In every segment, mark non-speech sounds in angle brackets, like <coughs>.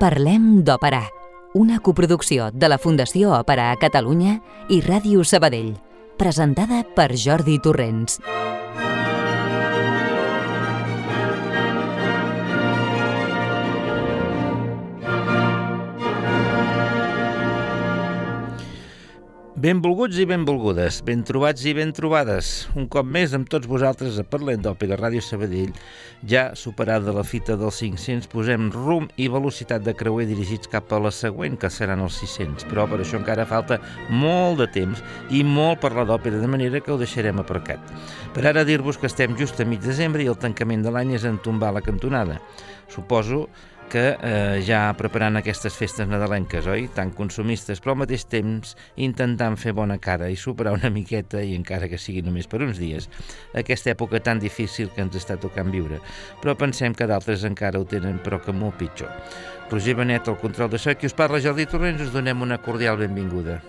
Parlem d'Òpera, una coproducció de la Fundació Òpera a Catalunya i Ràdio Sabadell, presentada per Jordi Torrents. Benvolguts i benvolgudes, ben trobats i ben trobades. Un cop més amb tots vosaltres a Parlem d'Òpera Ràdio Sabadell, ja superada la fita dels 500, posem rum i velocitat de creuer dirigits cap a la següent, que seran els 600. Però per això encara falta molt de temps i molt parlar d'òpera, de manera que ho deixarem aparcat. Per ara dir-vos que estem just a mig desembre i el tancament de l'any és en tombar la cantonada. Suposo que eh, ja preparant aquestes festes nadalenques, oi? Tan consumistes, però al mateix temps intentant fer bona cara i superar una miqueta, i encara que sigui només per uns dies, aquesta època tan difícil que ens està tocant viure. Però pensem que d'altres encara ho tenen, però que molt pitjor. Roger Benet, el control de so, qui us parla Jordi Torrents, us donem una cordial benvinguda.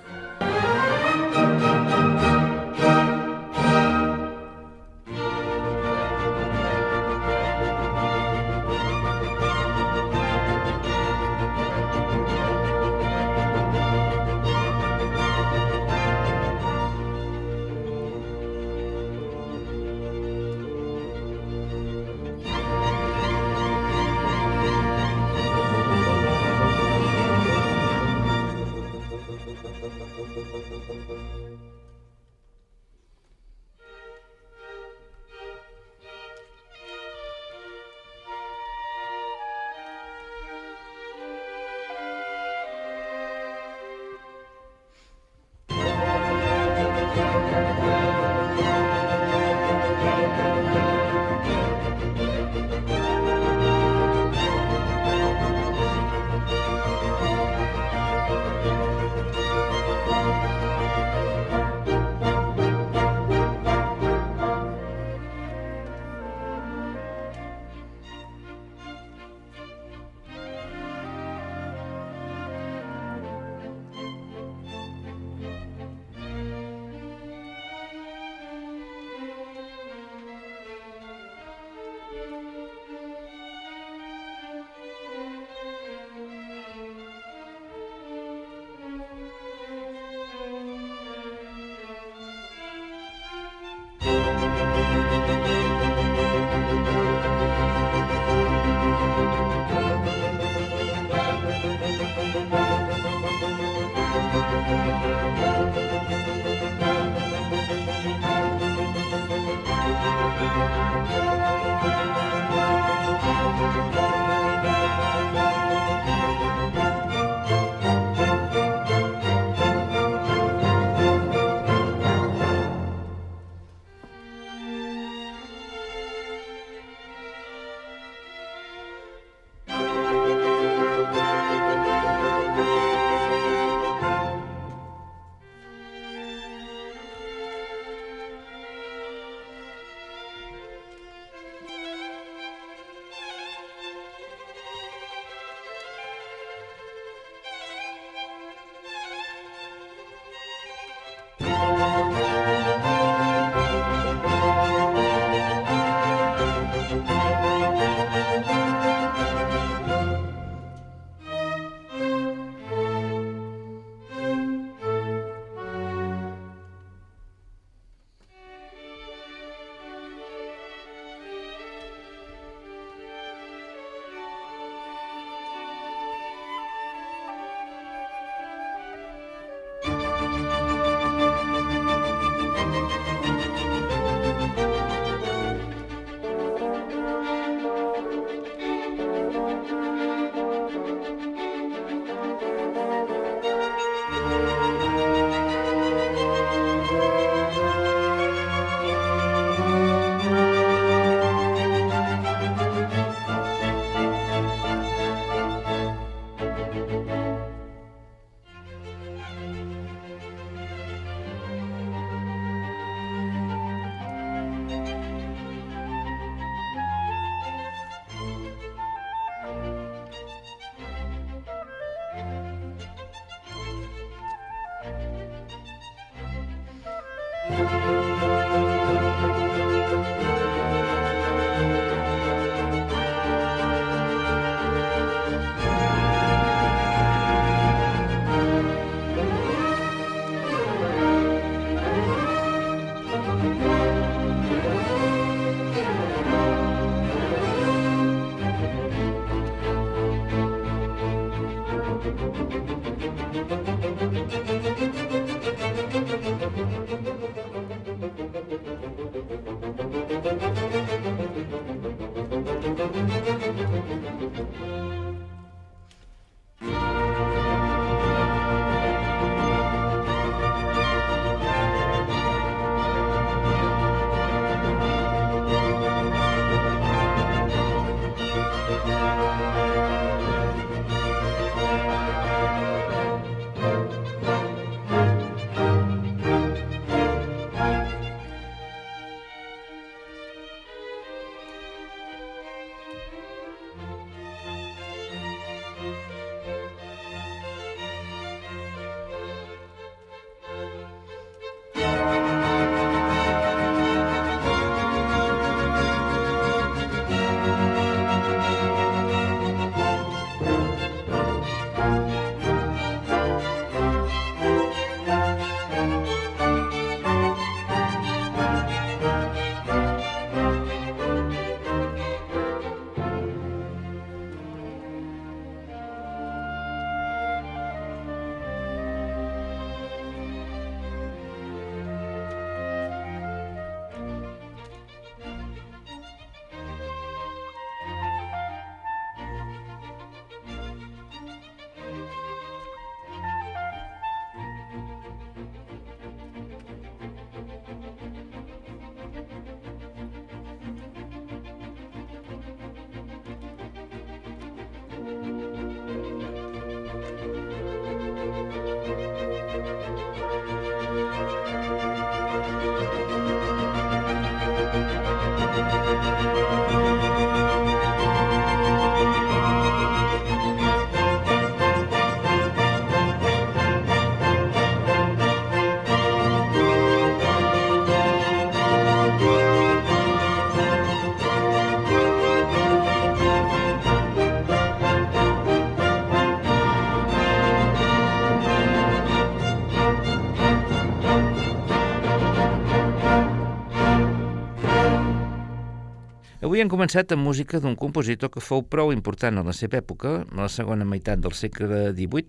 Hem començat amb música d'un compositor que fou prou important a la seva època, a la segona meitat del segle XVIII,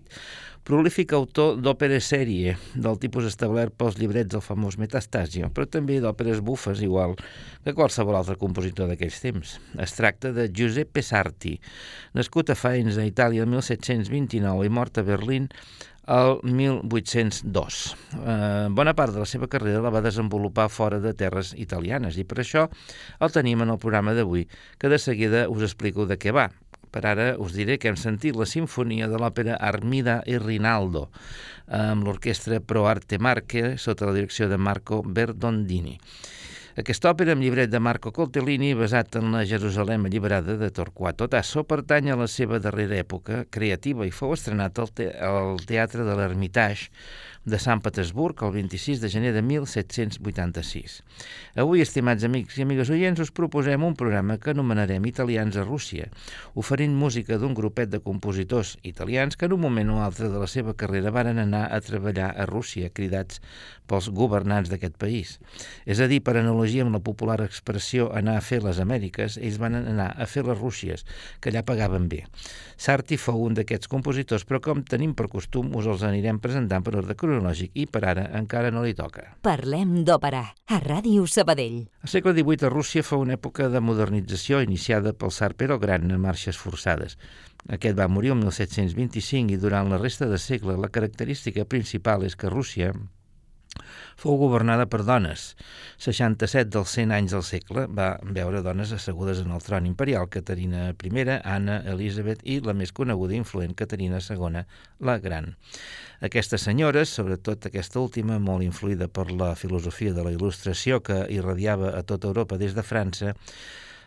prolífic autor d'òpera sèrie, del tipus establert pels llibrets del famós Metastasio, però també d'òperes bufes, igual que qualsevol altre compositor d'aquells temps. Es tracta de Giuseppe Sarti, nascut a Faenza, Itàlia, el 1729 i mort a Berlín el 1802. Eh, bona part de la seva carrera la va desenvolupar fora de terres italianes i per això el tenim en el programa d'avui, que de seguida us explico de què va. Per ara us diré que hem sentit la sinfonia de l'òpera Armida i Rinaldo amb l'orquestra Pro Arte Marche sota la direcció de Marco Berdondini. Aquesta òpera amb llibret de Marco Coltellini, basat en la Jerusalem alliberada de Torquato Tasso, pertany a la seva darrera època creativa i fou estrenat al, te al Teatre de l'Ermitage de Sant Petersburg el 26 de gener de 1786. Avui, estimats amics i amigues oients, us proposem un programa que anomenarem Italians a Rússia, oferint música d'un grupet de compositors italians que en un moment o altre de la seva carrera varen anar a treballar a Rússia, cridats pels governants d'aquest país. És a dir, per analogia amb la popular expressió anar a fer les Amèriques, ells van anar a fer les Rússies, que allà pagaven bé. Sarti fou un d'aquests compositors, però com tenim per costum, us els anirem presentant per ordre cronològic i per ara encara no li toca. Parlem d'òpera, a Ràdio Sabadell. Al segle XVIII a Rússia fou una època de modernització iniciada pel Tsar Pero Gran en marxes forçades. Aquest va morir el 1725 i durant la resta de segle la característica principal és que Rússia fou governada per dones. 67 dels 100 anys del segle va veure dones assegudes en el tron imperial, Caterina I, Anna, Elisabet i la més coneguda i influent Caterina II, la Gran. Aquestes senyores, sobretot aquesta última, molt influïda per la filosofia de la il·lustració que irradiava a tota Europa des de França,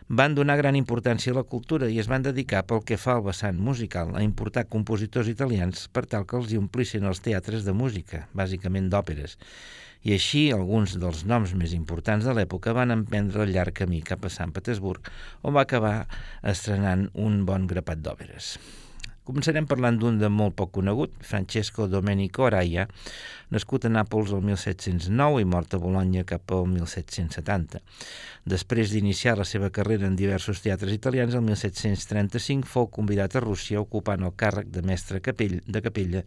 van donar gran importància a la cultura i es van dedicar pel que fa al vessant musical a importar compositors italians per tal que els omplissin els teatres de música, bàsicament d'òperes. I així alguns dels noms més importants de l'època van emprendre el llarg camí cap a Sant Petersburg, on va acabar estrenant un bon grapat d'òperes. Començarem parlant d'un de molt poc conegut, Francesco Domenico Araya, nascut a Nàpols el 1709 i mort a Bologna cap al 1770. Després d'iniciar la seva carrera en diversos teatres italians, el 1735 fou convidat a Rússia ocupant el càrrec de mestre capell, de capella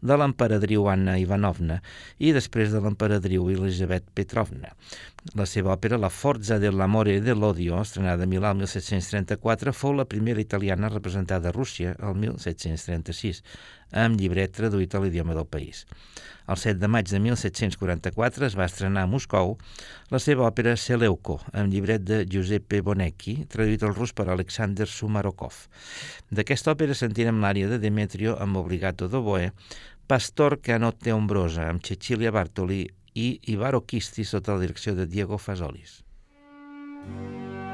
de l'emperadriu Anna Ivanovna i després de l'emperadriu Elisabet Petrovna. La seva òpera La forza dell'amore e dell'odio, estrenada a Milà el 1734, fou la primera italiana representada a Rússia el 1736, amb llibret traduït a l'idioma del país. El 7 de maig de 1744 es va estrenar a Moscou la seva òpera Seleuco, amb llibret de Giuseppe Bonecchi, traduït al rus per Alexander Sumarokov. D'aquesta òpera sentirem l'àrea de Demetrio amb obligato d'oboe, Pastor que anotte ombrosa, amb Cecilia Bartoli i Ivaro Kisti sota la direcció de Diego Fasolis. Mm.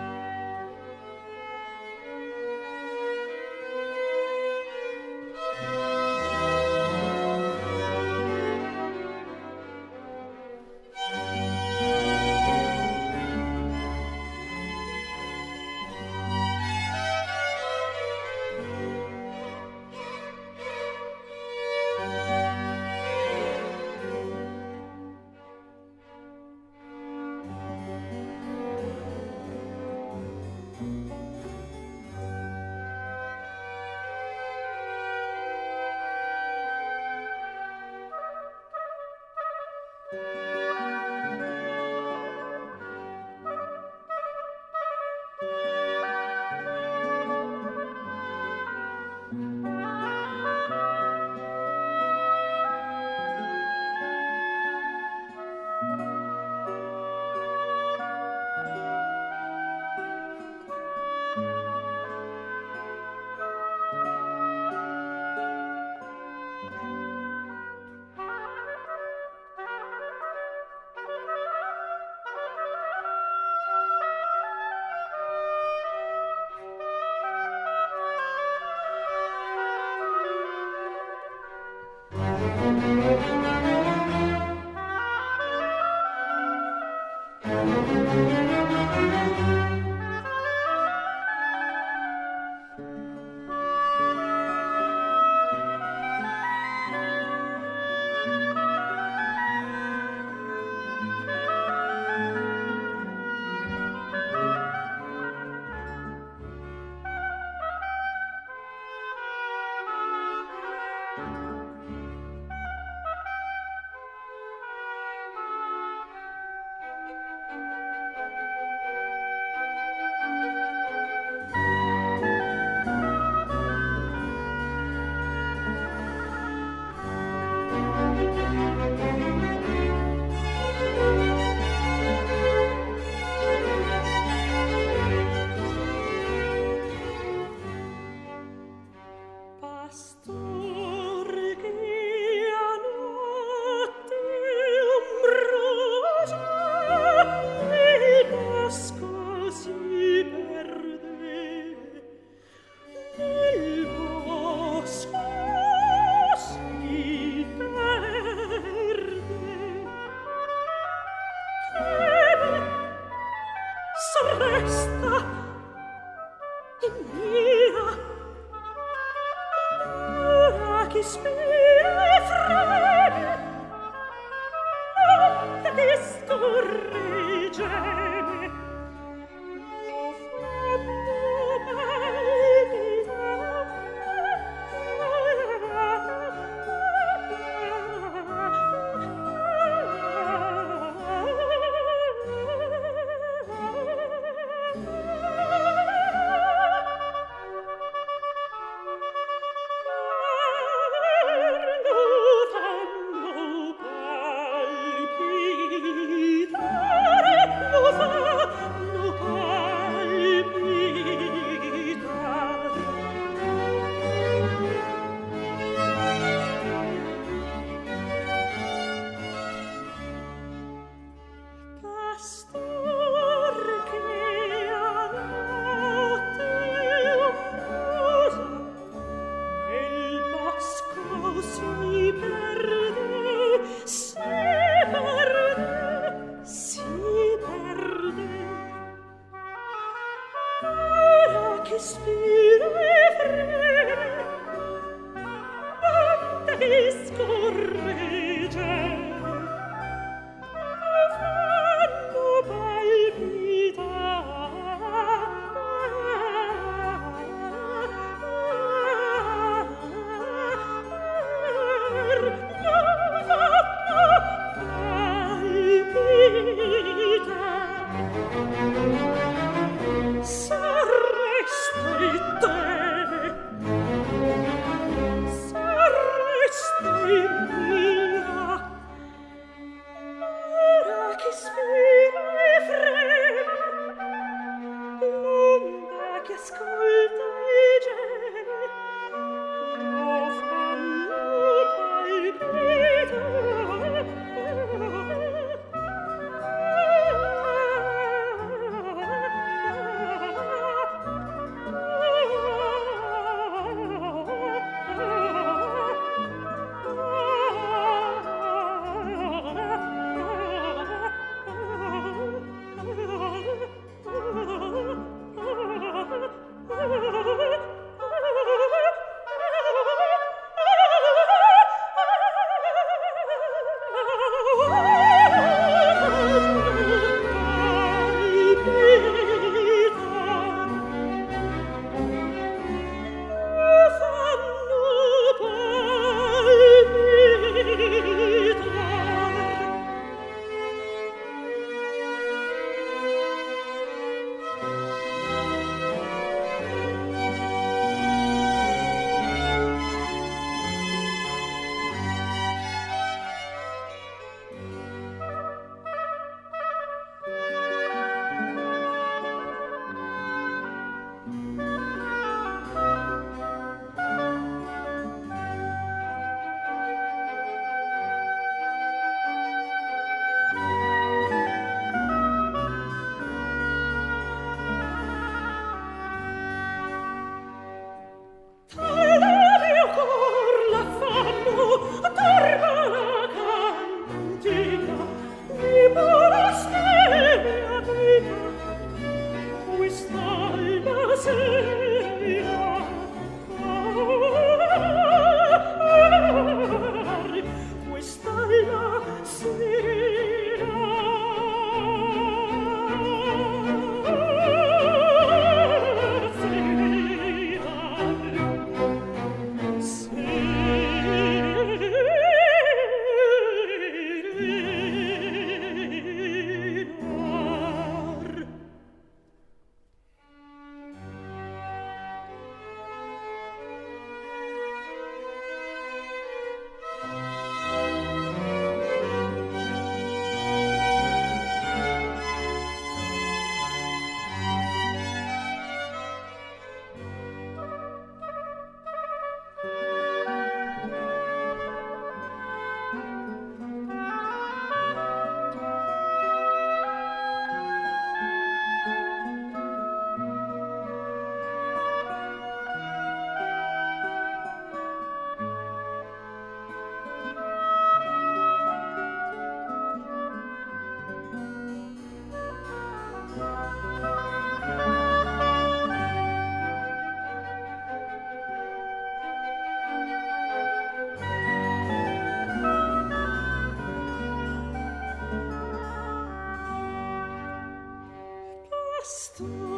through.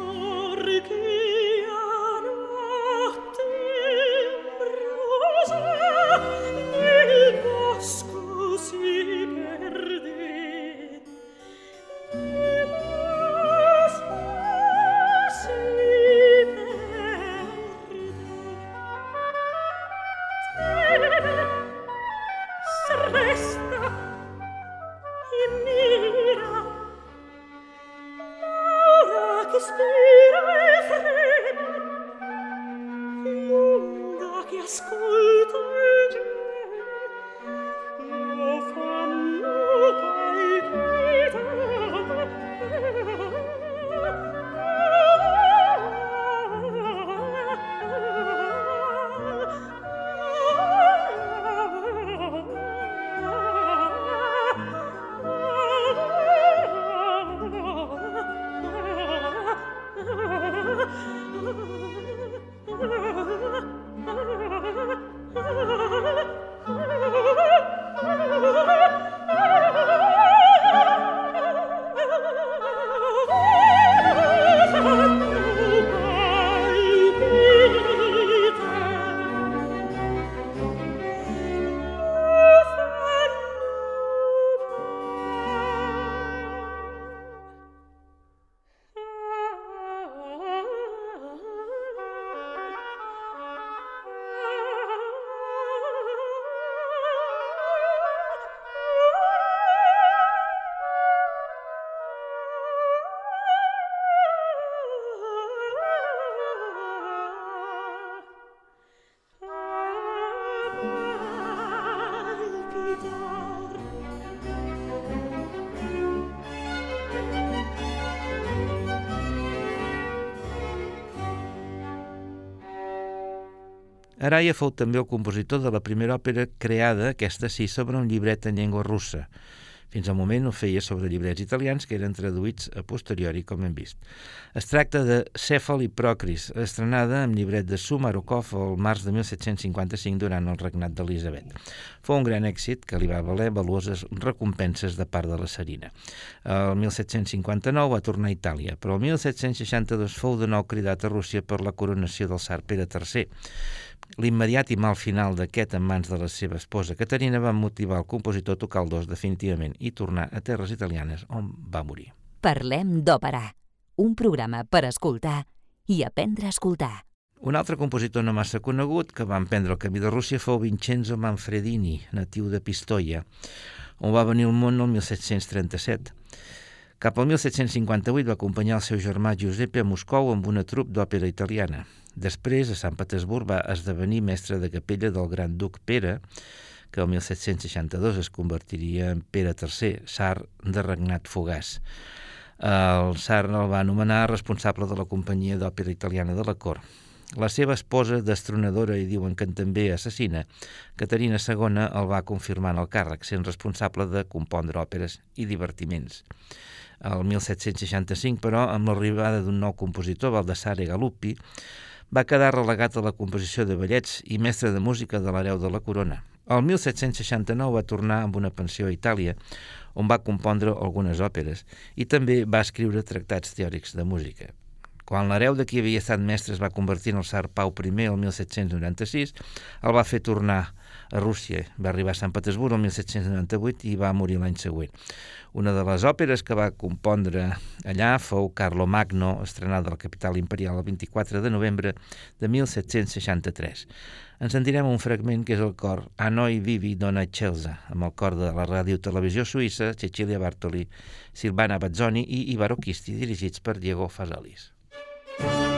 Araya fou també el compositor de la primera òpera creada, aquesta sí, sobre un llibret en llengua russa. Fins al moment ho feia sobre llibrets italians que eren traduïts a posteriori, com hem vist. Es tracta de Cèfal i Procris, estrenada amb llibret de Sumarokov el març de 1755 durant el regnat d'Elisabet. Fou un gran èxit que li va valer valuoses recompenses de part de la Serina. El 1759 va tornar a Itàlia, però el 1762 fou de nou cridat a Rússia per la coronació del tsar Pere III L'immediat i mal final d'aquest en mans de la seva esposa Caterina va motivar el compositor a tocar el dos definitivament i tornar a terres italianes on va morir. Parlem d'òpera, un programa per escoltar i aprendre a escoltar. Un altre compositor no massa conegut que va emprendre el camí de Rússia fou Vincenzo Manfredini, natiu de Pistoia, on va venir al món el 1737. Cap al 1758 va acompanyar el seu germà Giuseppe a Moscou amb una trup d'òpera italiana. Després, a Sant Petersburg, va esdevenir mestre de capella del gran duc Pere, que el 1762 es convertiria en Pere III, tsar de regnat fugaç. El tsar el va anomenar responsable de la companyia d'òpera italiana de la cort. La seva esposa, destronadora i diuen que també assassina, Caterina II el va confirmar en el càrrec, sent responsable de compondre òperes i divertiments. El 1765, però, amb l'arribada d'un nou compositor, Baldassare Galuppi, va quedar relegat a la composició de ballets i mestre de música de l'hereu de la corona. El 1769 va tornar amb una pensió a Itàlia, on va compondre algunes òperes i també va escriure tractats teòrics de música. Quan l'hereu de qui havia estat mestre es va convertir en el tsar Pau I el 1796, el va fer tornar a Rússia. Va arribar a Sant Petersburg el 1798 i va morir l'any següent. Una de les òperes que va compondre allà fou Carlo Magno, estrenada a la capital imperial el 24 de novembre de 1763. Ens en direm un fragment que és el cor A noi vivi dona Celsa, amb el cor de la ràdio-televisió suïssa, Cecilia Bartoli, Silvana Bazzoni i Ivaro Chisti, dirigits per Diego Fasalis. Música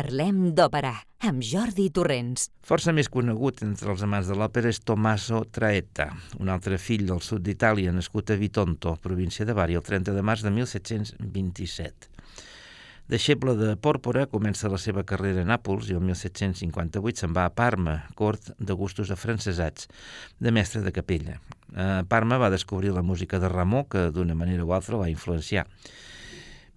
Parlem d'òpera, amb Jordi Torrents. Força més conegut entre els amants de l'òpera és Tommaso Traetta, un altre fill del sud d'Itàlia, nascut a Vitonto, província de Bari, el 30 de març de 1727. Deixeble de Pòrpora, comença la seva carrera a Nàpols i el 1758 se'n va a Parma, cort de gustos afrancesats, de mestre de capella. A Parma va descobrir la música de Ramó, que d'una manera o altra va influenciar.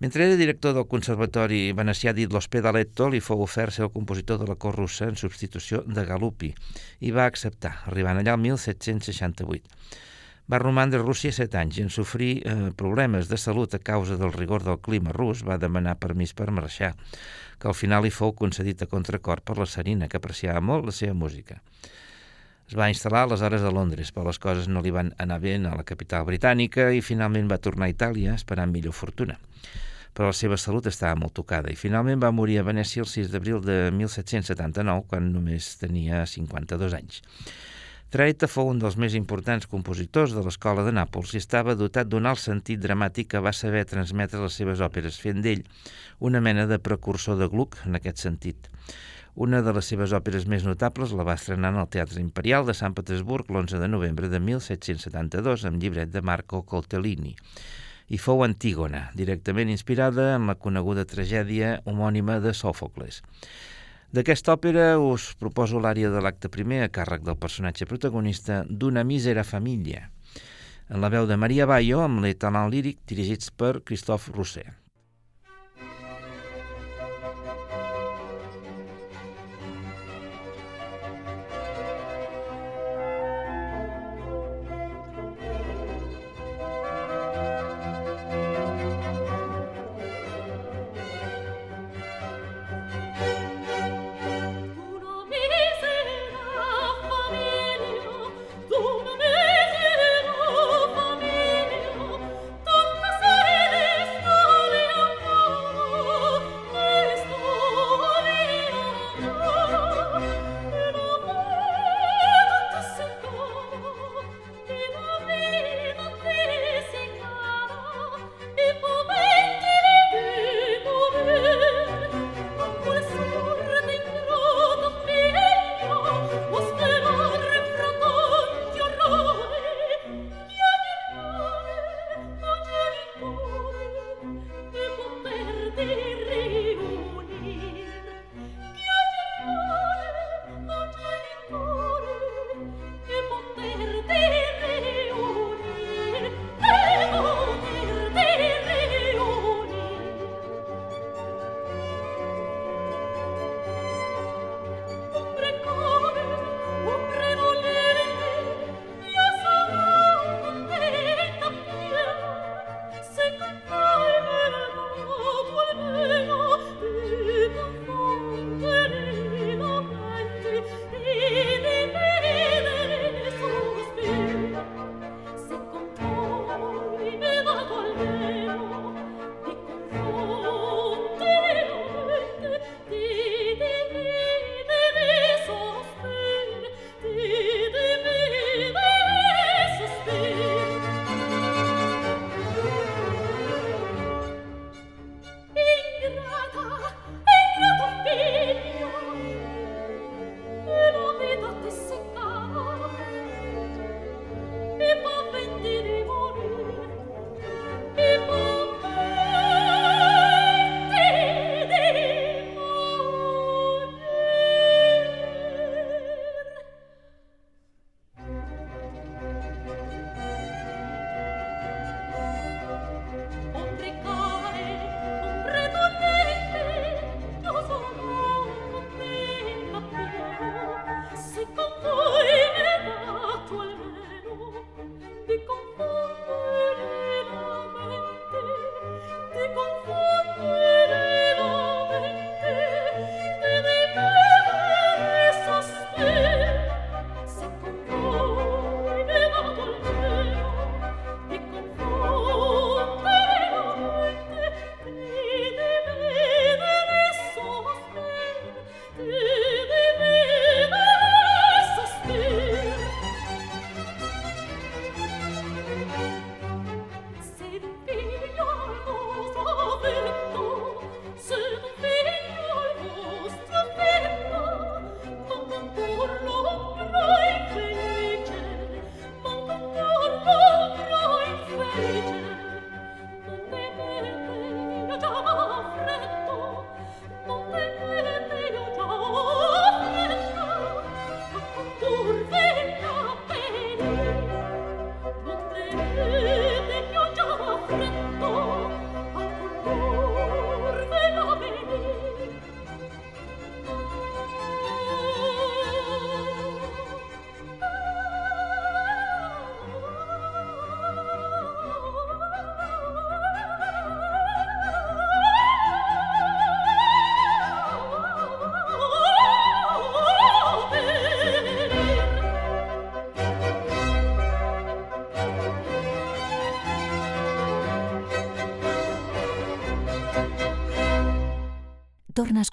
Mentre era director del Conservatori Venecià dit l'Ospedaletto, li fou ofert ser el compositor de la cor russa en substitució de Galupi i va acceptar, arribant allà el 1768. Va romandre a Rússia set anys i en sofrir eh, problemes de salut a causa del rigor del clima rus va demanar permís per marxar, que al final li fou concedit a contracor per la Serina, que apreciava molt la seva música. Es va instal·lar aleshores a Londres, però les coses no li van anar bé a la capital britànica i finalment va tornar a Itàlia esperant millor fortuna però la seva salut estava molt tocada i finalment va morir a Venècia el 6 d'abril de 1779, quan només tenia 52 anys. Traeta fou un dels més importants compositors de l'escola de Nàpols i estava dotat d'un alt sentit dramàtic que va saber transmetre les seves òperes, fent d'ell una mena de precursor de Gluck en aquest sentit. Una de les seves òperes més notables la va estrenar en el Teatre Imperial de Sant Petersburg l'11 de novembre de 1772 amb llibret de Marco Coltellini i fou Antígona, directament inspirada en la coneguda tragèdia homònima de Sòfocles. D'aquesta òpera us proposo l'àrea de l'acte primer a càrrec del personatge protagonista d'una mísera família, en la veu de Maria Bayo amb l'etalant líric dirigits per Christophe Rousset.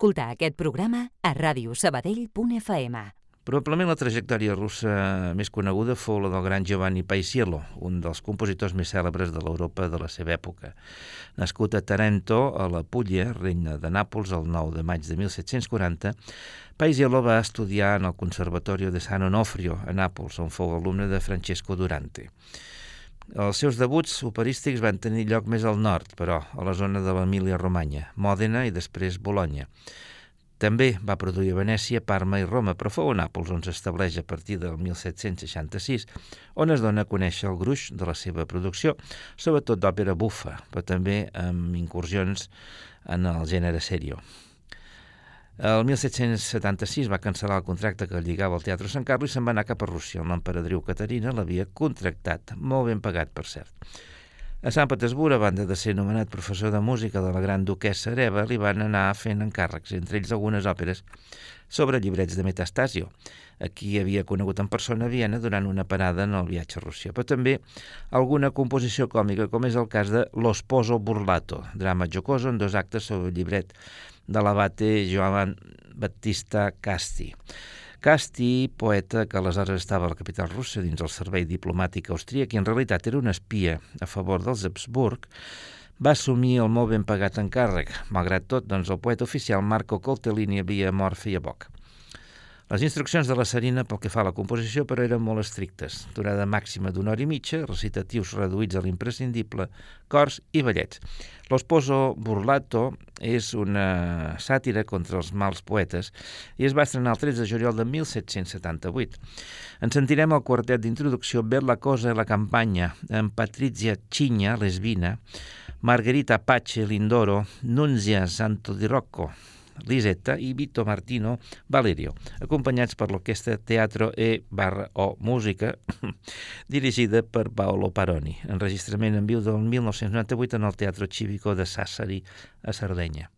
Escoltar aquest programa a radiosabadell.fm. Probablement la trajectòria russa més coneguda fou la del gran Giovanni Paisiello, un dels compositors més cèlebres de l'Europa de la seva època. Nascut a Tarento, a la Puglia, reina de Nàpols, el 9 de maig de 1740, Paisiello va estudiar en el Conservatorio de San Onofrio, a Nàpols, on fou alumne de Francesco Durante. Els seus debuts operístics van tenir lloc més al nord, però, a la zona de l'Emília-Romanya, Mòdena i després Bologna. També va produir a Venècia, Parma i Roma, però fou a Nàpols on s'estableix a partir del 1766, on es dona a conèixer el gruix de la seva producció, sobretot d'òpera bufa, però també amb incursions en el gènere serio. El 1776 va cancel·lar el contracte que lligava al Teatre Sant Carlo i se'n va anar cap a Rússia, on l'emperadriu Caterina l'havia contractat, molt ben pagat, per cert. A Sant Petersburg, a banda de ser nomenat professor de música de la gran duquessa Areva, li van anar fent encàrrecs, entre ells algunes òperes sobre llibrets de Metastasio, a qui havia conegut en persona a Viena durant una parada en el viatge a Rússia, però també alguna composició còmica, com és el cas de L'Osposo Burlato, drama jocoso en dos actes sobre el llibret de l'abate Joan Battista Casti. Casti, poeta que aleshores estava a la capital russa dins el servei diplomàtic austríac i en realitat era un espia a favor dels Habsburg, va assumir el molt ben pagat encàrrec. Malgrat tot, doncs, el poeta oficial Marco Coltellini havia mort feia poc. Les instruccions de la Serina pel que fa a la composició però eren molt estrictes, durada màxima d'una hora i mitja, recitatius reduïts a l'imprescindible, cors i ballets. L'Osposo Burlato és una sàtira contra els mals poetes i es va estrenar el 13 de juliol de 1778. En sentirem el quartet d'introducció Bella cosa e la campanya amb Patrizia Cigna, lesbina, Margherita Pace Lindoro, Nunzia Santo di Rocco, Lisetta i Vito Martino Valerio, acompanyats per l'orquestra Teatro E barra o Música, <coughs> dirigida per Paolo Paroni, enregistrament en viu del 1998 en el Teatro Cívico de Sassari, a Sardenya.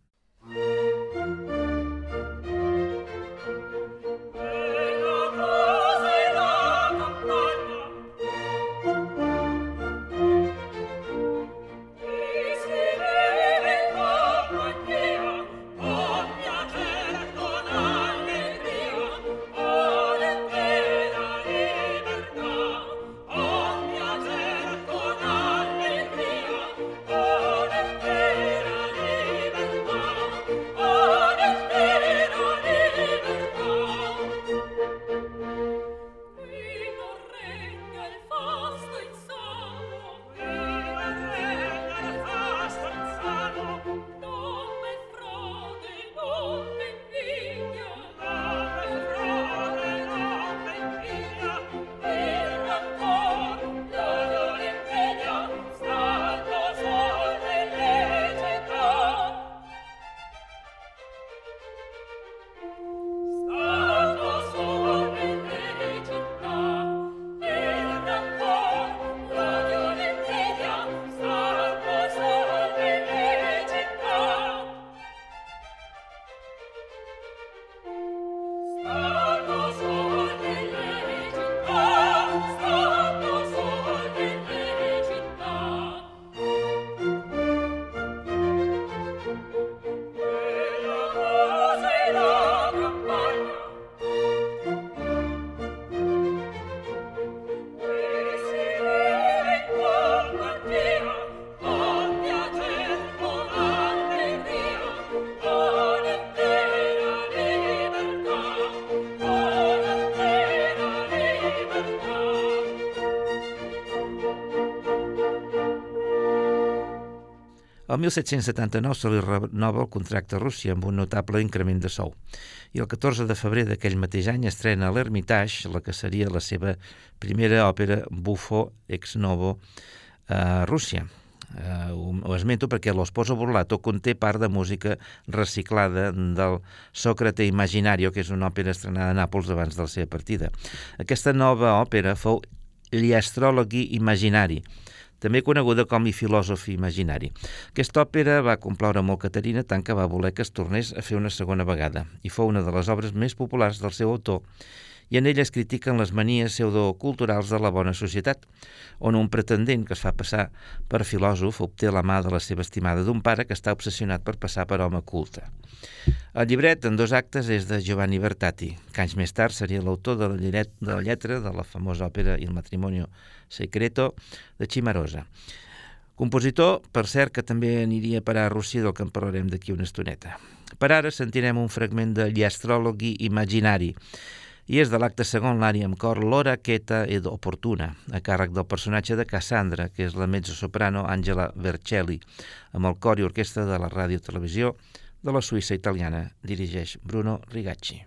El 1779 se li renova el contracte a Rússia amb un notable increment de sou i el 14 de febrer d'aquell mateix any estrena a l'Hermitage la que seria la seva primera òpera Buffo ex novo a Rússia. Uh, ho esmento perquè l'Osposo Burlato conté part de música reciclada del Sócrate Imaginario, que és una òpera estrenada a Nàpols abans de la seva partida. Aquesta nova òpera fou Gli astrologhi imaginari, també coneguda com i filòsof imaginari. Aquesta òpera va complaure molt Caterina tant que va voler que es tornés a fer una segona vegada i fou una de les obres més populars del seu autor i en ella es critiquen les manies pseudoculturals de la bona societat, on un pretendent que es fa passar per filòsof obté la mà de la seva estimada d'un pare que està obsessionat per passar per home culte. El llibret, en dos actes, és de Giovanni Bertati, que anys més tard seria l'autor de, la de la lletra de la famosa òpera Il matrimonio secreto de Cimarosa. Compositor, per cert, que també aniria a parar a Rússia, del que en parlarem d'aquí una estoneta. Per ara sentirem un fragment de Gli imaginari, i és de l'acte segon l'àrea amb cor L'ora queta ed opportuna, a càrrec del personatge de Cassandra, que és la mezzo-soprano Angela Vercelli, amb el cor i orquestra de la ràdio-televisió de la Suïssa italiana, dirigeix Bruno Rigacci.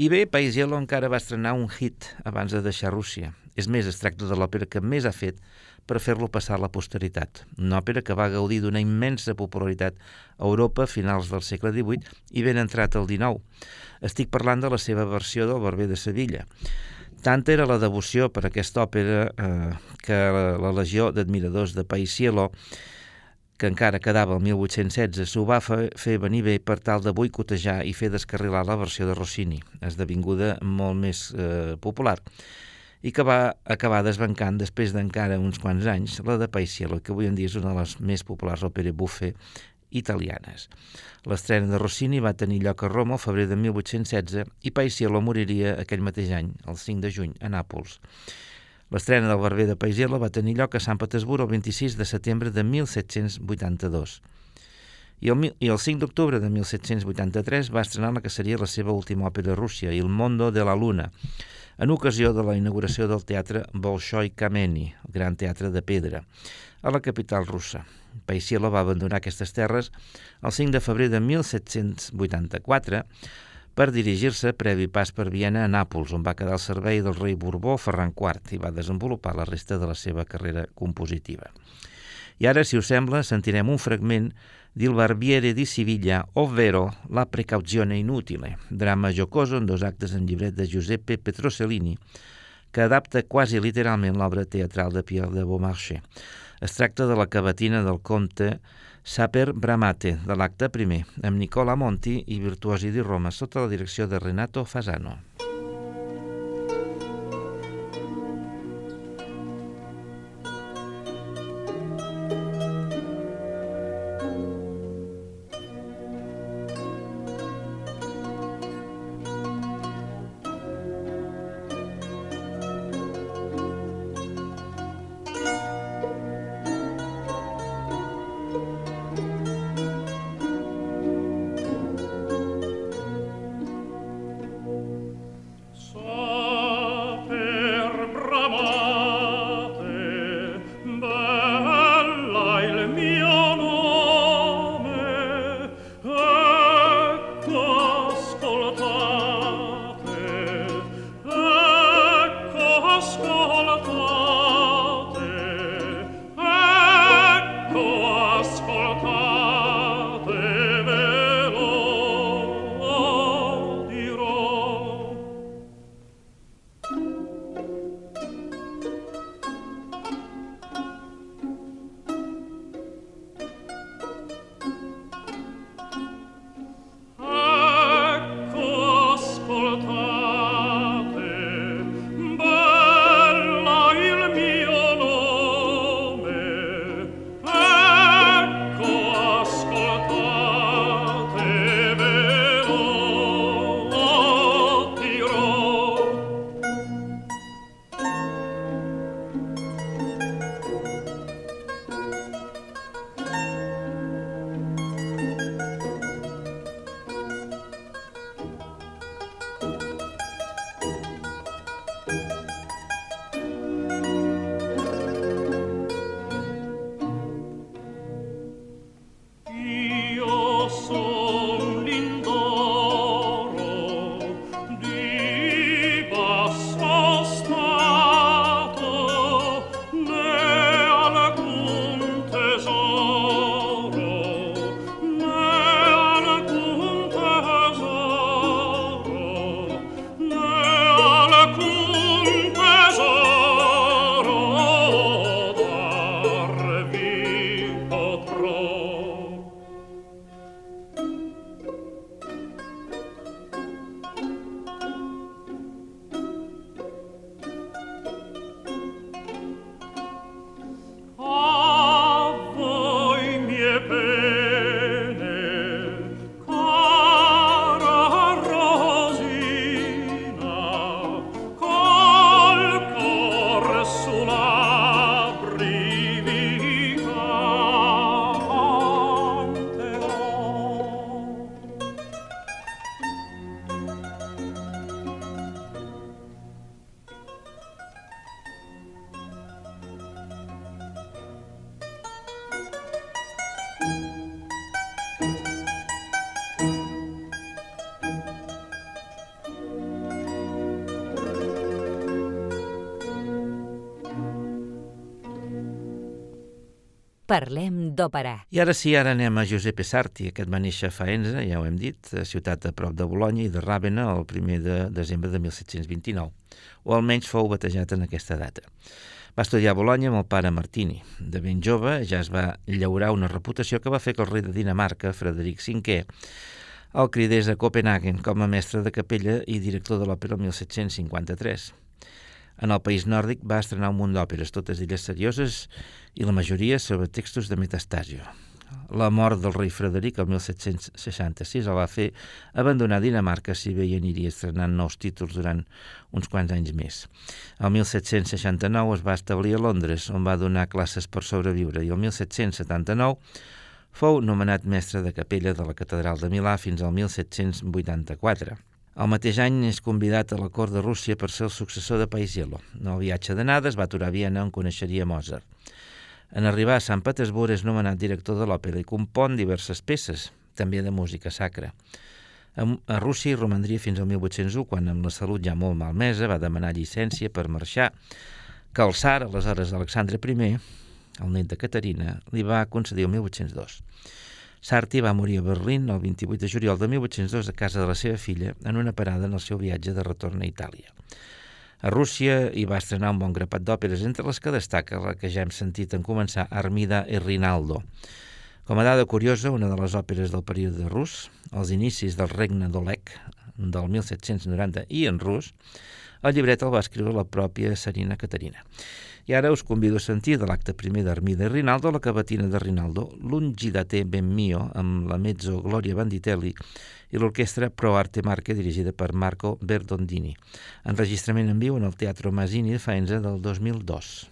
I bé, Paisiello encara va estrenar un hit abans de deixar Rússia. És més, es tracta de l'òpera que més ha fet per fer-lo passar a la posteritat. Una òpera que va gaudir d'una immensa popularitat a Europa a finals del segle XVIII i ben entrat al XIX. Estic parlant de la seva versió del Barber de Sevilla. Tant era la devoció per aquesta òpera eh, que la, la legió d'admiradors de Paisiello que encara quedava el 1816, s'ho va fer venir bé per tal de boicotejar i fer descarrilar la versió de Rossini, esdevinguda molt més eh, popular, i que va acabar desbancant després d'encara uns quants anys la de Paisiello, que avui en dia és una de les més populars òperes buffe italianes. L'estrena de Rossini va tenir lloc a Roma el febrer de 1816 i Paisiello moriria aquell mateix any, el 5 de juny, a Nàpols. L'estrena del Barber de Paisela va tenir lloc a Sant Petersburg el 26 de setembre de 1782. I el, i el 5 d'octubre de 1783 va estrenar la que seria la seva última òpera a Rússia, Il Mondo de la Luna, en ocasió de la inauguració del teatre Bolshoi Kameni, el gran teatre de pedra, a la capital russa. Paisiela va abandonar aquestes terres el 5 de febrer de 1784 per dirigir-se, previ pas per Viena, a Nàpols, on va quedar al servei del rei Borbó Ferran IV i va desenvolupar la resta de la seva carrera compositiva. I ara, si us sembla, sentirem un fragment d'Il Barbiere di Siviglia, ovvero La precauzione inutile, drama jocoso en dos actes en llibret de Giuseppe Petrosellini, que adapta quasi literalment l'obra teatral de Pierre de Beaumarchais. Es tracta de la cavatina del comte Saper Bramate, de l'acte primer, amb Nicola Monti i Virtuosi di Roma, sota la direcció de Renato Fasano. Parlem d'òpera. I ara sí, ara anem a Giuseppe Sarti. Aquest va néixer a Faenza, ja ho hem dit, a ciutat a prop de Bologna i de Ràvena el primer de desembre de 1729, o almenys fou batejat en aquesta data. Va estudiar a Bologna amb el pare Martini. De ben jove ja es va llaurar una reputació que va fer que el rei de Dinamarca, Frederic V, el cridés a Copenhagen com a mestre de capella i director de l'òpera el 1753. En el país nòrdic va estrenar un munt d'òperes, totes elles serioses i la majoria sobre textos de Metastasio. La mort del rei Frederic el 1766 el va fer abandonar Dinamarca si bé hi aniria estrenant nous títols durant uns quants anys més. El 1769 es va establir a Londres, on va donar classes per sobreviure, i el 1779 fou nomenat mestre de capella de la Catedral de Milà fins al 1784. El mateix any és convidat a la cort de Rússia per ser el successor de Paisiello. No el viatge d'anada es va aturar a Viena on coneixeria Mozart. En arribar a Sant Petersburg és nomenat director de l'òpera i compon diverses peces, també de música sacra. A Rússia hi romandria fins al 1801, quan amb la salut ja molt malmesa va demanar llicència per marxar, que el tsar, aleshores Alexandre I, el net de Caterina, li va concedir el 1802. Sarti va morir a Berlín el 28 de juliol de 1802 a casa de la seva filla en una parada en el seu viatge de retorn a Itàlia. A Rússia hi va estrenar un bon grapat d'òperes, entre les que destaca la que ja hem sentit en començar, Armida i Rinaldo. Com a dada curiosa, una de les òperes del període rus, els inicis del regne d'Oleg, del 1790 i en rus, el llibret el va escriure la pròpia Serina Caterina. I ara us convido a sentir de l'acte primer d'Armida i Rinaldo la cavatina de Rinaldo, l'Ungidate ben mio, amb la mezzo Gloria Banditelli i l'orquestra Pro Arte Marche dirigida per Marco Berdondini. Enregistrament en viu en el Teatro Masini de Faenza del 2002.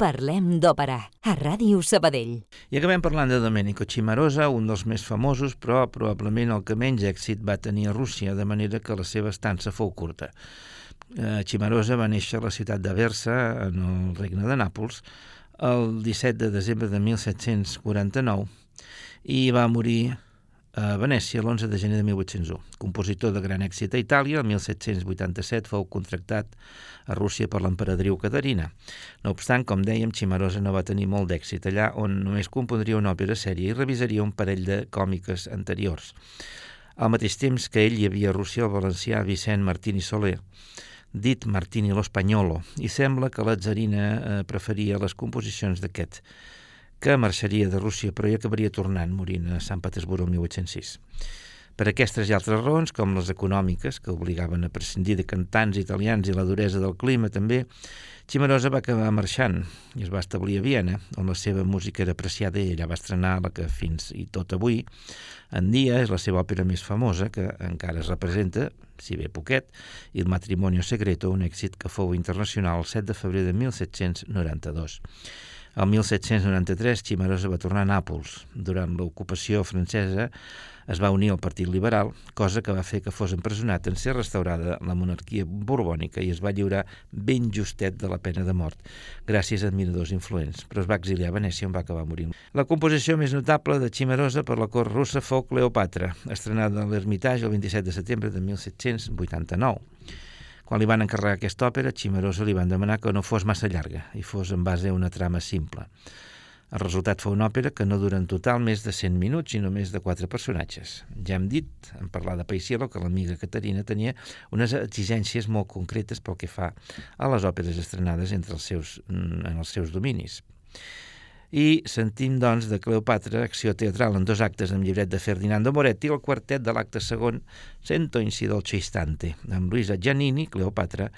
Parlem d'òpera, a Ràdio Sabadell. I acabem parlant de Domenico Cimarosa, un dels més famosos, però probablement el que menys èxit va tenir a Rússia, de manera que la seva estança fou curta. Eh, Cimarosa va néixer a la ciutat d'Aversa, en el regne de Nàpols, el 17 de desembre de 1749 i va morir a Venècia l'11 de gener de 1801. Compositor de gran èxit a Itàlia, el 1787 fou contractat a Rússia per l'emperadriu Caterina. No obstant, com dèiem, Cimarosa no va tenir molt d'èxit allà on només compondria una òpera sèria i revisaria un parell de còmiques anteriors. Al mateix temps que ell hi havia a Rússia el valencià Vicent Martini Soler, dit Martini l'Espanyolo, i sembla que la tsarina eh, preferia les composicions d'aquest que marxaria de Rússia però hi acabaria tornant, morint a Sant Petersburg el 1806. Per aquestes i altres raons, com les econòmiques, que obligaven a prescindir de cantants italians i la duresa del clima també, Cimarosa va acabar marxant i es va establir a Viena, on la seva música era apreciada i ella va estrenar la que fins i tot avui en dia és la seva òpera més famosa, que encara es representa, si bé poquet, i el Matrimonio Secreto, un èxit que fou internacional el 7 de febrer de 1792. El 1793 Cimarosa va tornar a Nàpols. Durant l'ocupació francesa es va unir al Partit Liberal, cosa que va fer que fos empresonat en ser restaurada la monarquia borbònica i es va lliurar ben justet de la pena de mort, gràcies a admiradors influents, però es va exiliar a Venècia on va acabar morint. La composició més notable de Cimarosa per la cort russa fou Cleopatra, estrenada a l'Ermitage el 27 de setembre de 1789. Quan li van encarregar aquesta òpera, Cimarosa li van demanar que no fos massa llarga i fos en base a una trama simple. El resultat fou una òpera que no dura en total més de 100 minuts i només de quatre personatges. Ja hem dit, en parlar de Paisiello, que l'amiga Caterina tenia unes exigències molt concretes pel que fa a les òperes estrenades entre els seus, mm, en els seus dominis. I sentim, doncs, de Cleopatra, acció teatral en dos actes amb llibret de Ferdinando Moretti, el quartet de l'acte segon, Sento in si dolce istante, amb Luisa Giannini, Cleopatra,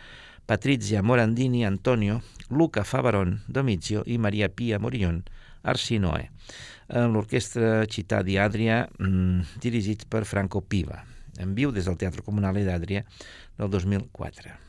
Patrizia Morandini, Antonio, Luca Favaron, Domizio i Maria Pia Morillon, Arsinoe, amb l'orquestra Città di Adria, mmm, dirigits per Franco Piva, en viu des del Teatre Comunale d'Adria del 2004.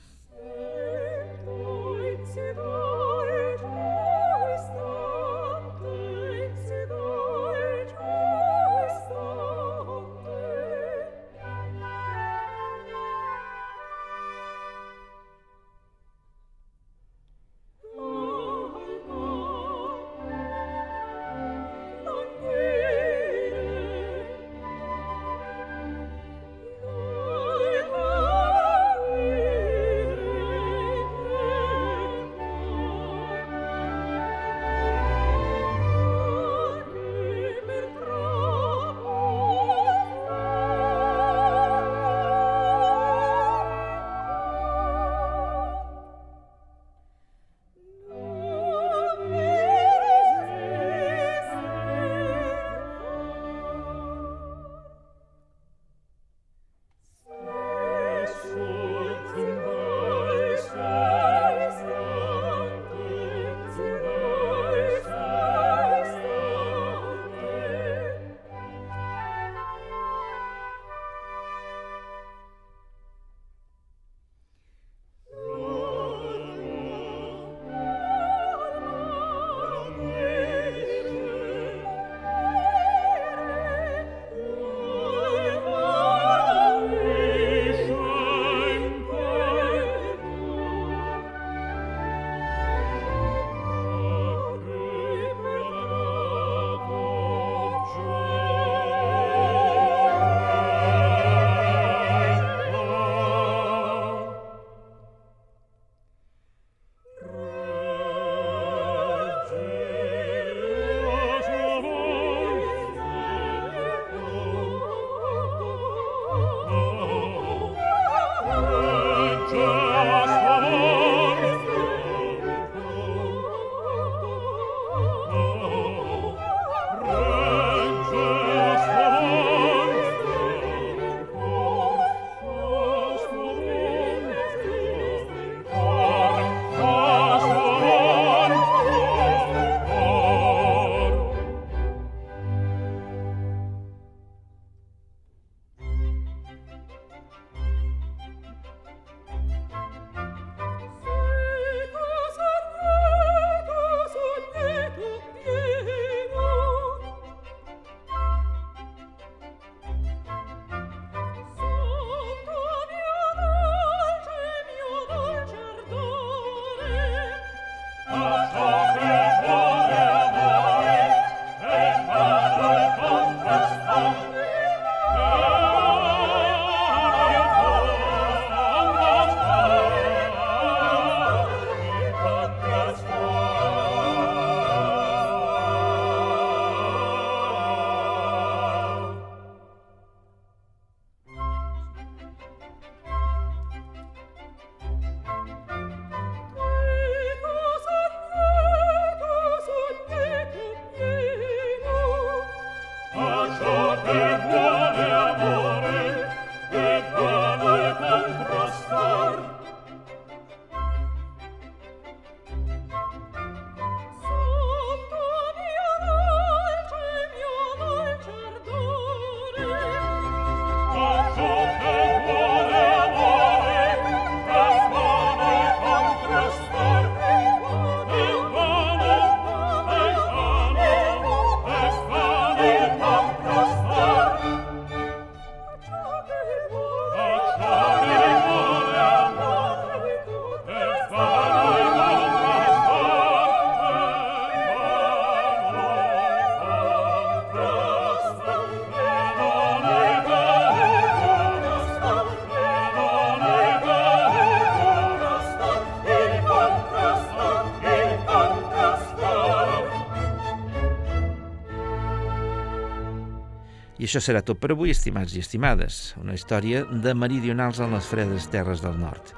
Això serà tot per avui, estimats i estimades. Una història de meridionals en les fredes terres del nord.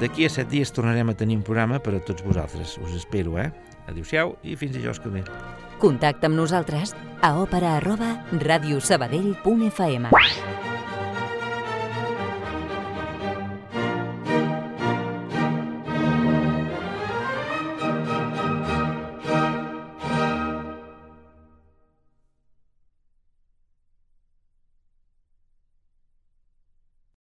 D'aquí a set dies tornarem a tenir un programa per a tots vosaltres. Us espero, eh? Adéu-siau i fins dijous que ve. Contacta amb nosaltres a òpera arroba radiosabadell.fm